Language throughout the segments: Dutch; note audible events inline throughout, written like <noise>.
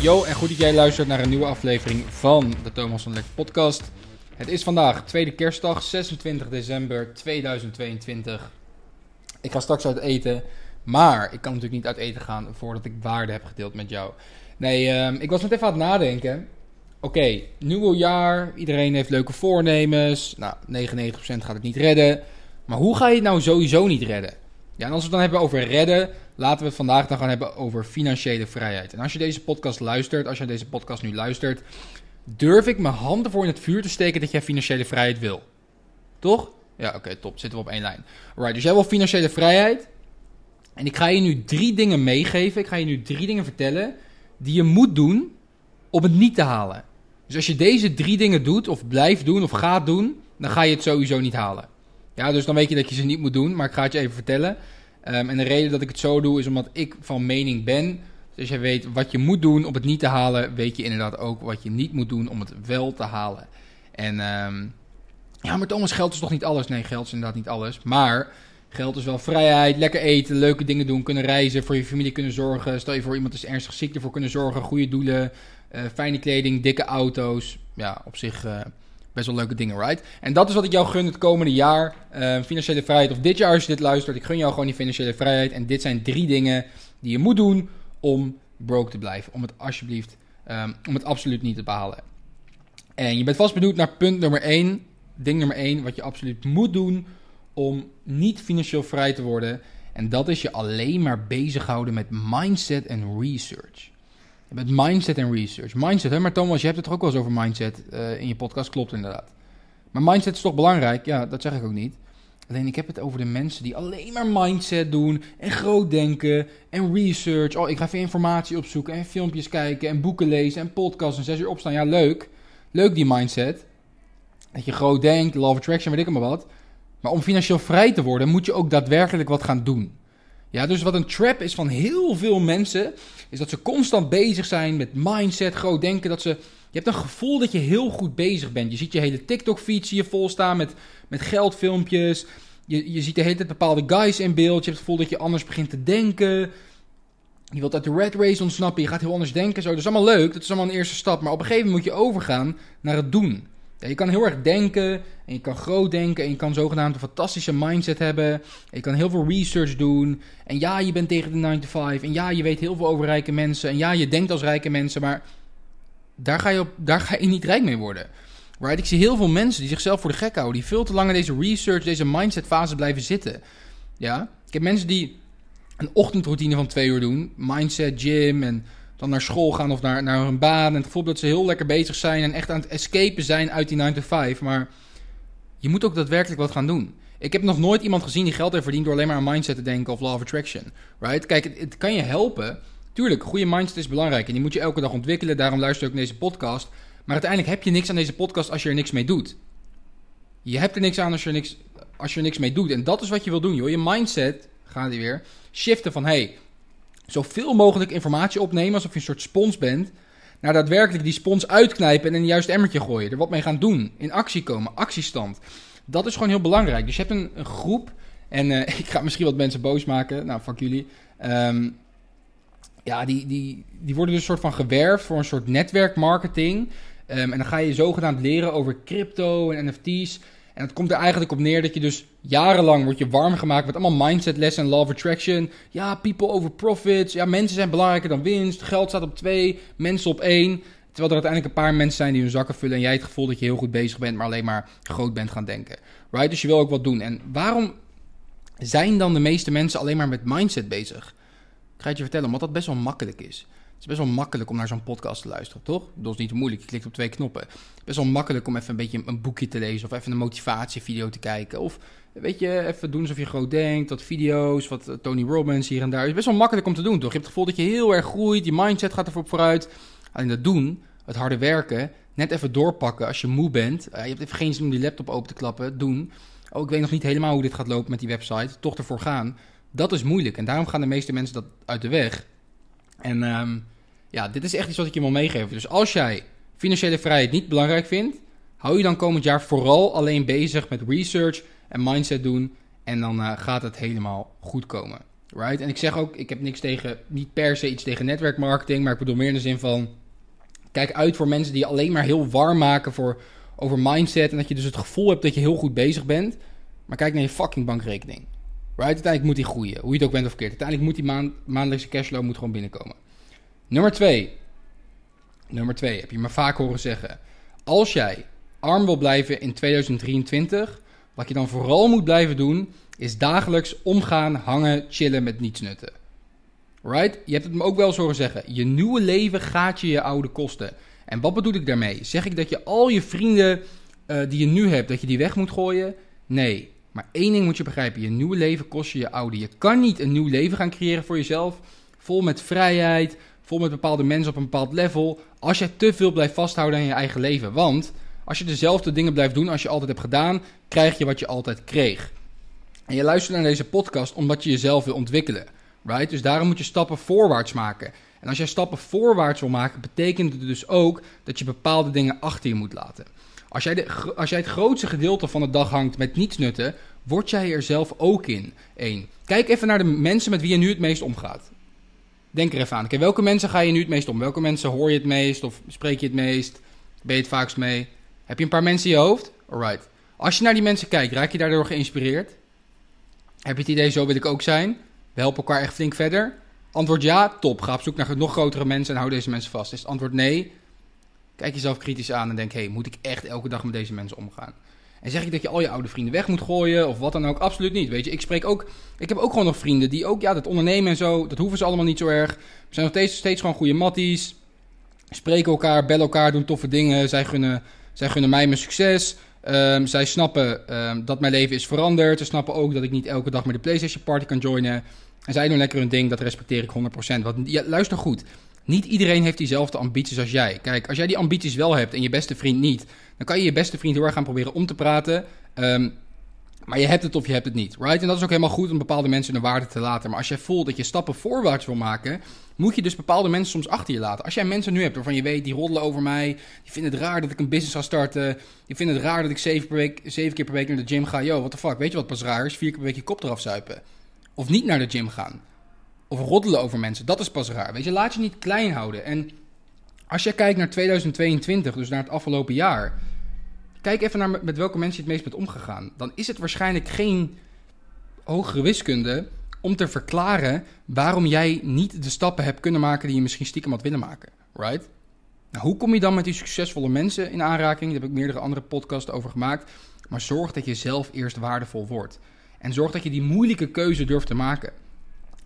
Yo, en goed dat jij luistert naar een nieuwe aflevering van de Thomas van Lek podcast. Het is vandaag tweede kerstdag, 26 december 2022. Ik ga straks uit eten, maar ik kan natuurlijk niet uit eten gaan voordat ik waarde heb gedeeld met jou. Nee, ehm, ik was net even aan het nadenken. Oké, nieuw jaar, iedereen heeft leuke voornemens. Nou, 99% gaat het niet redden. Maar hoe ga je het nou sowieso niet redden? Ja, en als we het dan hebben over redden, laten we het vandaag dan gaan hebben over financiële vrijheid. En als je deze podcast luistert, als je deze podcast nu luistert, durf ik mijn handen voor in het vuur te steken dat jij financiële vrijheid wil. Toch? Ja, oké, top. Zitten we op één lijn. Alright, dus jij wil financiële vrijheid. En ik ga je nu drie dingen meegeven. Ik ga je nu drie dingen vertellen die je moet doen om het niet te halen. Dus als je deze drie dingen doet, of blijft doen, of gaat doen, dan ga je het sowieso niet halen. Ja, dus dan weet je dat je ze niet moet doen, maar ik ga het je even vertellen. Ehm, en de reden dat ik het zo doe, is omdat ik van mening ben. Dus als je weet wat je moet doen om het niet te halen, weet je inderdaad ook wat je niet moet doen om het wel te halen. En ehm, ja, maar Thomas, geld is toch niet alles? Nee, geld is inderdaad niet alles. Maar geld is wel vrijheid, lekker eten, leuke dingen doen, kunnen reizen, voor je familie kunnen zorgen. Stel je voor iemand is ernstig ziek, ervoor kunnen zorgen, goede doelen, uh, fijne kleding, dikke auto's. Ja, op zich uh, best wel leuke dingen, right? En dat is wat ik jou gun het komende jaar. Uh, financiële vrijheid, of dit jaar als je dit luistert. Ik gun jou gewoon die financiële vrijheid. En dit zijn drie dingen die je moet doen om broke te blijven. Om het alsjeblieft, um, om het absoluut niet te behalen. En je bent vast benieuwd naar punt nummer 1. Ding nummer 1, wat je absoluut moet doen om niet financieel vrij te worden. En dat is je alleen maar bezighouden met mindset en research. Met mindset en research. Mindset, hè? maar Thomas, je hebt het toch ook wel eens over mindset uh, in je podcast. Klopt inderdaad. Maar mindset is toch belangrijk? Ja, dat zeg ik ook niet. Alleen ik heb het over de mensen die alleen maar mindset doen en groot denken en research. Oh, ik ga even informatie opzoeken en filmpjes kijken en boeken lezen en podcasts en zes uur opstaan. Ja, leuk. Leuk die mindset. Dat je groot denkt, of attraction, weet ik maar wat. Maar om financieel vrij te worden, moet je ook daadwerkelijk wat gaan doen. Ja, dus wat een trap is van heel veel mensen, is dat ze constant bezig zijn met mindset, groot denken. Dat ze, je hebt een gevoel dat je heel goed bezig bent. Je ziet je hele TikTok-feed zie je volstaan met, met geldfilmpjes. Je, je ziet de hele tijd bepaalde guys in beeld. Je hebt het gevoel dat je anders begint te denken. Je wilt uit de red race ontsnappen. Je gaat heel anders denken. Zo. Dat is allemaal leuk. Dat is allemaal een eerste stap. Maar op een gegeven moment moet je overgaan naar het doen. Ja, je kan heel erg denken en je kan groot denken en je kan zogenaamd een fantastische mindset hebben. En je kan heel veel research doen. En ja, je bent tegen de 9 to 5. En ja, je weet heel veel over rijke mensen. En ja, je denkt als rijke mensen, maar daar ga je, op, daar ga je niet rijk mee worden. Right? Ik zie heel veel mensen die zichzelf voor de gek houden. Die veel te lang in deze research, deze mindset fase blijven zitten. Ja? Ik heb mensen die een ochtendroutine van twee uur doen. Mindset, gym en dan naar school gaan of naar, naar hun baan. En het gevoel dat ze heel lekker bezig zijn en echt aan het escapen zijn uit die 9 to 5. Maar je moet ook daadwerkelijk wat gaan doen. Ik heb nog nooit iemand gezien die geld heeft verdiend door alleen maar aan mindset te denken of law of attraction. Right? Kijk, het, kan je helpen. Tuurlijk, goede mindset is belangrijk en die moet je elke dag ontwikkelen. Daarom luister ik naar deze podcast. Maar uiteindelijk heb je niks aan deze podcast als je er niks mee doet. Je hebt er niks aan als je er niks, als je niks mee doet. En dat is wat je wil doen, joh. Je mindset, gaat die weer, shiften van... hey, zoveel mogelijk informatie opnemen alsof je een soort spons bent. Naar daadwerkelijk die spons uitknijpen en in een juist emmertje gooien. Er wat mee gaan doen. In actie komen, actiestand. Dat is gewoon heel belangrijk. Dus je hebt een, groep. En uh, <laughs> ik ga misschien wat mensen boos maken. Nou, fuck jullie. Um, ja, die, die, die worden dus een soort van gewerfd voor een soort netwerkmarketing. Um, en dan ga je zogenaamd leren over crypto en NFT's. En het komt er eigenlijk op neer dat je dus jarenlang wordt je warm gemaakt met allemaal mindset lessen en law of attraction. Ja, people over profits. Ja, mensen zijn belangrijker dan winst. Geld staat op twee, mensen op één. Terwijl er uiteindelijk een paar mensen zijn die hun zakken vullen en jij het gevoel dat je heel goed bezig bent, maar alleen maar groot bent gaan denken. Right? Dus je wil ook wat doen. En waarom zijn dan de meeste mensen alleen maar met mindset bezig? Ik ga het je vertellen, omdat dat best wel makkelijk is. Het is best wel makkelijk om naar zo'n podcast te luisteren, toch? Dat is niet moeilijk. Je klikt op twee knoppen. Best wel makkelijk om even een beetje een boekje te lezen of even een motivatievideo te kijken. Of weet je, even doen alsof je groot denkt. Wat video's, wat eh, Tony Robbins hier en daar. Is best wel makkelijk om te doen, toch? Je hebt het gevoel dat je heel erg groeit. Je mindset gaat ervoor vooruit. Alleen dat doen, het harde werken, net even doorpakken als je moe bent. Uh, je hebt even geen zin om die laptop open te klappen. Doen. Oh, ik weet nog niet helemaal hoe dit gaat lopen met die website. Toch ervoor gaan. Dat is moeilijk. En daarom gaan de meeste mensen dat uit de weg. En um, ja, dit is echt iets wat ik je wil meegeven. Dus als jij financiële vrijheid niet belangrijk vindt, hou je dan komend jaar vooral alleen bezig met research en mindset doen En dan eh, gaat het helemaal goed komen. Right? En ik zeg ook, ik heb niks tegen, niet per se iets tegen netwerkmarketing, maar ik bedoel meer in de zin van, kijk uit voor mensen die je alleen maar heel warm maken voor, over mindset. En dat je dus het gevoel hebt dat je heel goed bezig bent. Maar kijk naar je fucking bankrekening. Right? Uiteindelijk moet die groeien, hoe je het ook bent of verkeerd. Uiteindelijk moet die maand, maandelijkse cashflow moet gewoon binnenkomen. Nummer twee. Nummer twee, heb je me vaak horen zeggen. Als jij arm wil blijven in 2023, wat je dan vooral moet blijven doen, is dagelijks omgaan, hangen, chillen met niets nutten. Right? Je hebt het me ook wel eens horen zeggen. Je nieuwe leven gaat je je oude kosten. En wat bedoel ik daarmee? Zeg ik dat je al je vrienden uh, die je nu hebt, dat je die weg moet gooien? Nee. Maar één ding moet je begrijpen. Je nieuwe leven kost je je oude. Je kan niet een nieuw leven gaan creëren voor jezelf. Vol met vrijheid, vol met bepaalde mensen op een bepaald level. Als je te veel blijft vasthouden aan je eigen leven. Want als je dezelfde dingen blijft doen als je altijd hebt gedaan, krijg je wat je altijd kreeg. En je luistert naar deze podcast omdat je jezelf wil ontwikkelen. Right? Dus daarom moet je stappen voorwaarts maken. En als jij stappen voorwaarts wil maken, betekent het dus ook dat je bepaalde dingen achter je moet laten. Als jij, als jij het grootste gedeelte van de dag hangt met niets nutten, word jij er zelf ook in. Eén. Kijk even naar de mensen met wie je nu het meest omgaat. Denk er even aan. Kijk, welke mensen ga je nu het meest om? Welke mensen hoor je het meest of spreek je het meest? Ben je het vaakst mee? Heb je een paar mensen in je hoofd? Alright. Als je naar die mensen kijkt, raak je daardoor geïnspireerd? Heb je het idee, zo wil ik ook zijn? We helpen elkaar echt flink verder? Antwoord ja, top. Ga op zoek naar nog grotere mensen en hou deze mensen vast. Is het antwoord nee? Kijk jezelf kritisch aan en denk: hey, moet ik echt elke dag met deze mensen omgaan? En zeg ik dat je al je oude vrienden weg moet gooien of wat dan ook? Absoluut niet. Weet je, ik spreek ook. Ik heb ook gewoon nog vrienden die ook, ja, dat ondernemen en zo, dat hoeven ze allemaal niet zo erg. We zijn nog steeds, steeds gewoon goede matties. Spreken elkaar, bellen elkaar, doen toffe dingen. Zij gunnen, zij gunnen mij mijn succes. Um, zij snappen um, dat mijn leven is veranderd. Ze snappen ook dat ik niet elke dag met de PlayStation Party kan joinen. En zij doen lekker hun ding, dat respecteer ik 100%. Want ja, luister goed. Niet iedereen heeft diezelfde ambities als jij. Kijk, als jij die ambities wel hebt en je beste vriend niet, dan kan je je beste vriend heel erg gaan proberen om te praten. Um, maar je hebt het of je hebt het niet, right? En dat is ook helemaal goed om bepaalde mensen een waarde te laten. Maar als jij voelt dat je stappen voorwaarts wil maken, moet je dus bepaalde mensen soms achter je laten. Als jij mensen nu hebt waarvan je weet, die roddelen over mij, die vinden het raar dat ik een business ga starten, die vinden het raar dat ik zeven, per week, keer per week naar de gym ga. Yo, what the fuck, weet je wat pas raar is? Vier keer per week je kop eraf zuipen. Of niet naar de gym gaan. Of roddelen over mensen, dat is pas raar. Weet je, laat je niet klein houden. En als je kijkt naar 2022, dus naar het afgelopen jaar Kijk even naar met welke mensen je het meest bent omgegaan. Dan is het waarschijnlijk geen hogere wiskunde om te verklaren waarom jij niet de stappen hebt kunnen maken die je misschien stiekem had willen maken. Right? Nou, hoe kom je dan met die succesvolle mensen in aanraking? Daar heb ik meerdere andere podcasts over gemaakt. Maar zorg dat je zelf eerst waardevol wordt. En zorg dat je die moeilijke keuze durft te maken.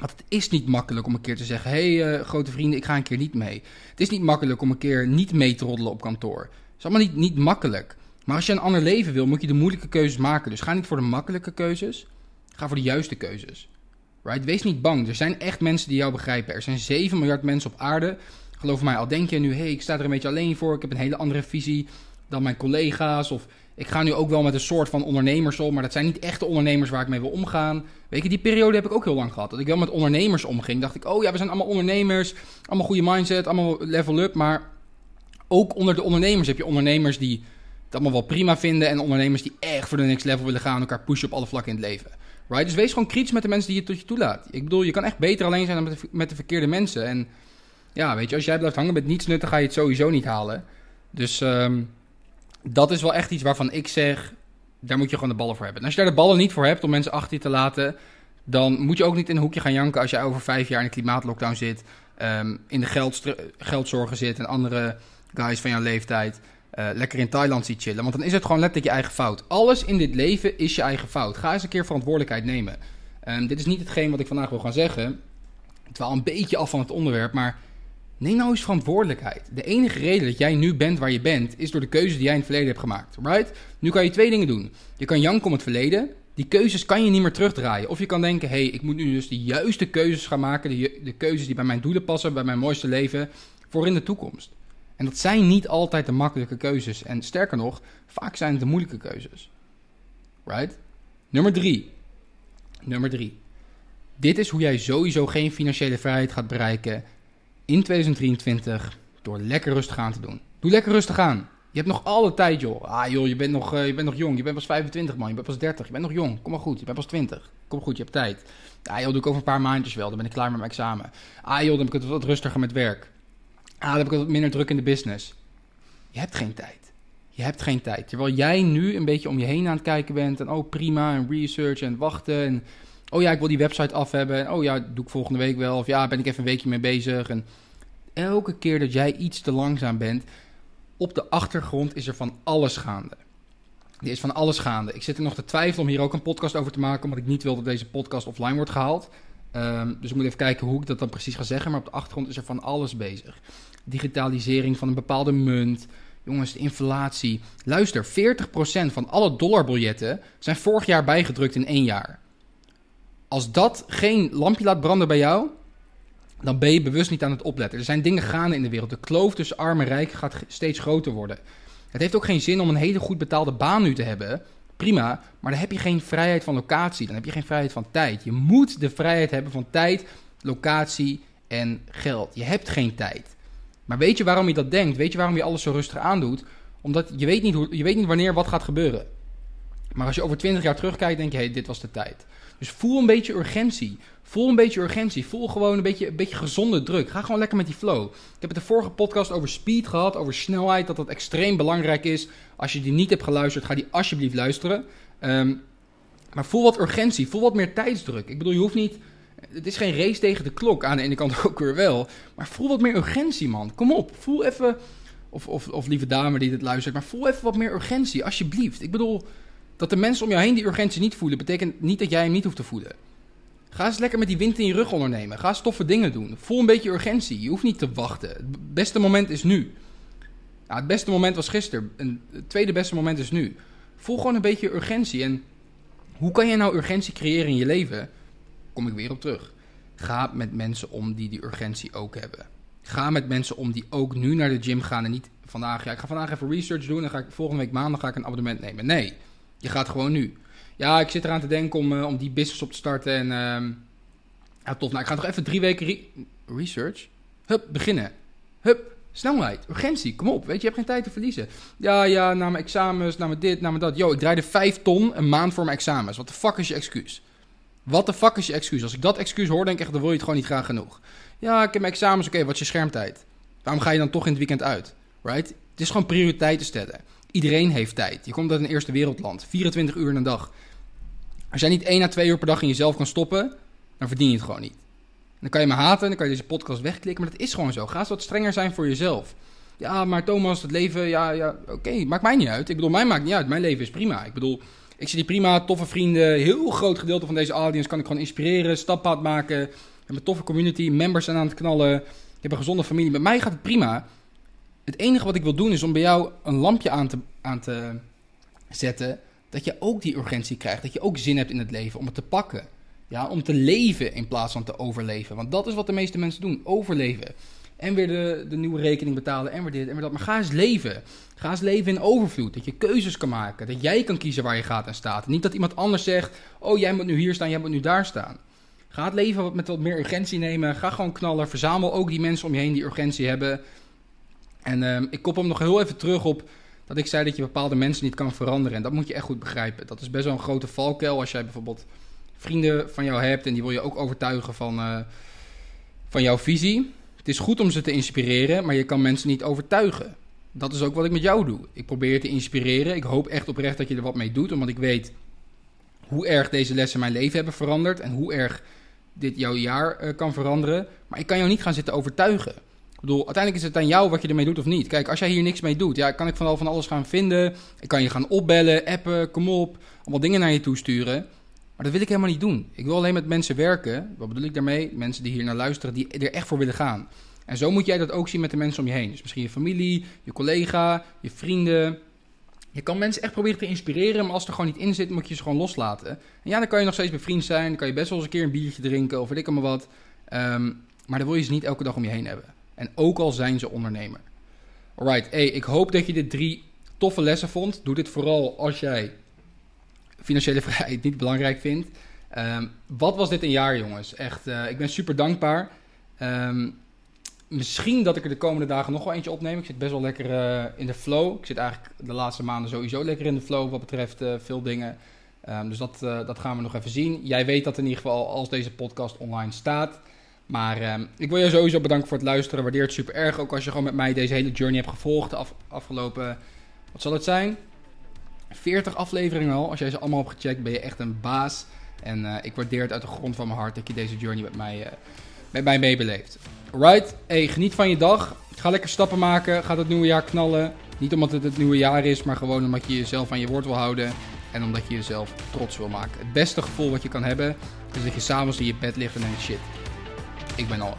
Want het is niet makkelijk om een keer te zeggen: hé, hey, uh, grote vrienden, ik ga een keer niet mee. Het is niet makkelijk om een keer niet mee te roddelen op kantoor. Het is allemaal niet, niet makkelijk. Maar als je een ander leven wil, moet je de moeilijke keuzes maken. Dus ga niet voor de makkelijke keuzes. Ga voor de juiste keuzes. Right? Wees niet bang. Er zijn echt mensen die jou begrijpen. Er zijn 7 miljard mensen op aarde. Geloof mij, al denk je nu, hé, hey, ik sta er een beetje alleen voor. Ik heb een hele andere visie dan mijn collega's. Of ik ga nu ook wel met een soort van ondernemers om. Maar dat zijn niet echte ondernemers waar ik mee wil omgaan. Weet je, die periode heb ik ook heel lang gehad. Dat ik wel met ondernemers omging. Dacht ik, oh ja, we zijn allemaal ondernemers. Allemaal goede mindset, allemaal level up. Maar ook onder de ondernemers heb je ondernemers die het allemaal wel prima vinden. En ondernemers die echt voor de next level willen gaan. Elkaar pushen op alle vlakken in het leven. Right? Dus wees gewoon kritisch met de mensen die je tot je toelaat. Ik bedoel, je kan echt beter alleen zijn dan met de, met de verkeerde mensen. En ja, weet je, als jij blijft hangen met niets nutten, ga je het sowieso niet halen. Dus um, dat is wel echt iets waarvan ik zeg, daar moet je gewoon de ballen voor hebben. En als je daar de ballen niet voor hebt om mensen achter je te laten, dan moet je ook niet in een hoekje gaan janken als jij over vijf jaar in een klimaatlockdown zit, um, in de geld, geldzorgen zit en andere guys van jouw leeftijd uh, lekker in Thailand ziet chillen. Want dan is het gewoon letterlijk je eigen fout. Alles in dit leven is je eigen fout. Ga eens een keer verantwoordelijkheid nemen. Um, dit is niet hetgeen wat ik vandaag wil gaan zeggen. Het wel een beetje af van het onderwerp, maar neem nou eens verantwoordelijkheid. De enige reden dat jij nu bent waar je bent, is door de keuzes die jij in het verleden hebt gemaakt. Right? Nu kan je twee dingen doen. Je kan janken om het verleden. Die keuzes kan je niet meer terugdraaien. Of je kan denken, hé, hey, ik moet nu dus de juiste keuzes gaan maken. De, de keuzes die bij mijn doelen passen, bij mijn mooiste leven, voor in de toekomst. En dat zijn niet altijd de makkelijke keuzes. En sterker nog, vaak zijn het de moeilijke keuzes. Right? Nummer drie. Nummer drie. Dit is hoe jij sowieso geen financiële vrijheid gaat bereiken in 2023 door lekker rustig aan te doen. Doe lekker rustig aan. Je hebt nog alle tijd, joh. Ah, joh, je bent nog, eh, je bent nog jong. Je bent pas 25, man. Je bent pas 30. Je bent nog jong. Kom maar goed. Je bent pas 20. Kom goed, je hebt tijd. Ah, joh, doe ik over een paar maandjes wel. Dan ben ik klaar met mijn examen. Ah, joh, dan heb ik het wat rustiger met werk. Ah, dan heb ik wat minder druk in de business. Je hebt geen tijd. Je hebt geen tijd. Terwijl jij nu een beetje om je heen aan het kijken bent. En oh, prima. En research en wachten. En oh ja, ik wil die website af hebben. En oh ja, doe ik volgende week wel. Of ja, ben ik even een weekje mee bezig. En elke keer dat jij iets te langzaam bent, op de achtergrond is er van alles gaande. Er is van alles gaande. Ik zit er nog te twijfelen om hier ook een podcast over te maken, omdat ik niet wil dat deze podcast offline wordt gehaald. Um, dus ik moet even kijken hoe ik dat dan precies ga zeggen. Maar op de achtergrond is er van alles bezig. Digitalisering van een bepaalde munt. Jongens, de inflatie. Luister, 40% van alle dollarbiljetten zijn vorig jaar bijgedrukt in één jaar. Als dat geen lampje laat branden bij jou, dan ben je bewust niet aan het opletten. Er zijn dingen gaande in de wereld. De kloof tussen arm en rijk gaat steeds groter worden. Het heeft ook geen zin om een hele goed betaalde baan nu te hebben. Prima, maar dan heb je geen vrijheid van locatie. Dan heb je geen vrijheid van tijd. Je moet de vrijheid hebben van tijd, locatie en geld. Je hebt geen tijd. Maar weet je waarom je dat denkt? Weet je waarom je alles zo rustig aandoet? Omdat je weet niet, hoe, je weet niet wanneer wat gaat gebeuren. Maar als je over 20 jaar terugkijkt, denk je: hé, hey, dit was de tijd. Dus voel een beetje urgentie. Voel een beetje urgentie. Voel gewoon een beetje, een beetje gezonde druk. Ga gewoon lekker met die flow. Ik heb het de vorige podcast over speed gehad, over snelheid. Dat dat extreem belangrijk is. Als je die niet hebt geluisterd, ga die alsjeblieft luisteren. Um, maar voel wat urgentie. Voel wat meer tijdsdruk. Ik bedoel, je hoeft niet. Het is geen race tegen de klok. Aan de ene kant <laughs> ook weer wel. Maar voel wat meer urgentie, man. Kom op. Voel even. Of, of, of lieve dame die dit luistert. Maar voel even wat meer urgentie, alsjeblieft. Ik bedoel. Dat de mensen om jou heen die urgentie niet voelen, betekent niet dat jij hem niet hoeft te voelen. Ga eens lekker met die wind in je rug ondernemen. Ga eens toffe dingen doen. Voel een beetje urgentie. Je hoeft niet te wachten. Het beste moment is nu. Het beste moment was gisteren. het tweede beste moment is nu. Voel gewoon een beetje urgentie. En hoe kan je nou urgentie creëren in je leven? Kom ik weer op terug. Ga met mensen om die die urgentie ook hebben. Ga met mensen om die ook nu naar de gym gaan en niet vandaag. Ja, ik ga vandaag even research doen en ga ik volgende week maandag ga ik een abonnement nemen. Nee. Je gaat gewoon nu. Ja, ik zit eraan te denken om, uh, om die business op te starten. En uh, ja, tof. Nou, ik ga nog even drie weken research. Hup, beginnen. Hup, snelheid, urgentie. Kom op, weet je, je hebt geen tijd te verliezen. Ja, ja, na mijn examens, na mijn dit, na mijn dat. Yo, ik draaide vijf ton een maand voor mijn examens. Wat de fuck is je excuus? Wat de fuck is je excuus? Als ik dat excuus hoor, denk ik echt, dan wil je het gewoon niet graag genoeg. Ja, ik heb mijn examens, oké, wat is je schermtijd? Waarom ga je dan toch in het weekend uit? Right? Het is gewoon prioriteiten stellen. Iedereen heeft tijd. Je komt uit een eerste wereldland. 24 uur in een dag. Als jij niet 1 à 2 uur per dag in jezelf kan stoppen, dan verdien je het gewoon niet. Dan kan je me haten, dan kan je deze podcast wegklikken, maar dat is gewoon zo. Ga eens wat strenger zijn voor jezelf. Ja, maar Thomas, het leven, ja, ja, oké, maakt mij niet uit. Ik bedoel, mij maakt niet uit. Mijn leven is prima. Ik bedoel, ik zie die prima, toffe vrienden. Heel groot gedeelte van deze audience kan ik gewoon inspireren, stappen maken. Heb een toffe community, members zijn aan het knallen. Ik heb een gezonde familie. Met mij gaat het prima. Het enige wat ik wil doen is om bij jou een lampje aan te, aan te zetten. Dat je ook die urgentie krijgt. Dat je ook zin hebt in het leven om het te pakken. Ja, om te leven in plaats van te overleven. Want dat is wat de meeste mensen doen: overleven. En weer de, de nieuwe rekening betalen. En weer dit en weer dat. Maar ga eens leven. Ga eens leven in overvloed. Dat je keuzes kan maken. Dat jij kan kiezen waar je gaat en staat. Niet dat iemand anders zegt: Oh, jij moet nu hier staan, jij moet nu daar staan. Ga het leven met wat meer urgentie nemen. Ga gewoon knallen. Verzamel ook die mensen om je heen die urgentie hebben. En uh, ik kop hem nog heel even terug op dat ik zei dat je bepaalde mensen niet kan veranderen. En dat moet je echt goed begrijpen. Dat is best wel een grote valkuil als jij bijvoorbeeld vrienden van jou hebt en die wil je ook overtuigen van, uh, van jouw visie. Het is goed om ze te inspireren, maar je kan mensen niet overtuigen. Dat is ook wat ik met jou doe. Ik probeer je te inspireren. Ik hoop echt oprecht dat je er wat mee doet, omdat ik weet hoe erg deze lessen mijn leven hebben veranderd en hoe erg dit jouw jaar uh, kan veranderen. Maar ik kan jou niet gaan zitten overtuigen. Ik bedoel, uiteindelijk is het aan jou wat je ermee doet of niet. Kijk, als jij hier niks mee doet, ja, kan ik van al van alles gaan vinden. Ik kan je gaan opbellen, appen, kom op. Allemaal dingen naar je toe sturen. Maar dat wil ik helemaal niet doen. Ik wil alleen met mensen werken. Wat bedoel ik daarmee? Mensen die hier naar luisteren, die er echt voor willen gaan. En zo moet jij dat ook zien met de mensen om je heen. Dus misschien je familie, je collega, je vrienden. Je kan mensen echt proberen te inspireren, maar als er gewoon niet in zit, moet je ze gewoon loslaten. En ja, dan kan je nog steeds bevriend zijn. Dan kan je best wel eens een keer een biertje drinken of weet ik allemaal wat. Um, maar dan wil je ze niet elke dag om je heen hebben. En ook al zijn ze ondernemer. Alright, hey, ik hoop dat je dit drie toffe lessen vond. Doe dit vooral als jij financiële <laughs> vrijheid niet belangrijk vindt. Um, wat was dit een jaar, jongens? Echt, uh, ik ben super dankbaar. Um, misschien dat ik er de komende dagen nog wel eentje opneem. Ik zit best wel lekker eh, in de flow. Ik zit eigenlijk de laatste maanden sowieso lekker in de flow wat betreft eh, veel dingen. Ehm, dus dat, eh, dat gaan we nog even zien. Jij weet dat in ieder geval als deze podcast online staat. Maar ehm, ik wil je sowieso bedanken voor het luisteren. Waardeer het super erg. Ook als je gewoon met mij deze hele journey hebt gevolgd. De af, afgelopen, wat zal het zijn? 40 afleveringen al. Als jij ze allemaal hebt gecheckt, ben je echt een baas. En ik waardeer het uit de grond van mijn hart dat je deze journey met mij, met mij meebeleeft. Alright, hey, geniet van je dag. Ga lekker stappen maken. Ga het nieuwe jaar knallen. Niet omdat het het nieuwe jaar is, maar gewoon omdat je jezelf aan je woord wil houden. En omdat je jezelf trots wil maken. Het beste gevoel wat je kan hebben, is dat je s'avonds in je bed ligt en denkt: shit, ik ben al.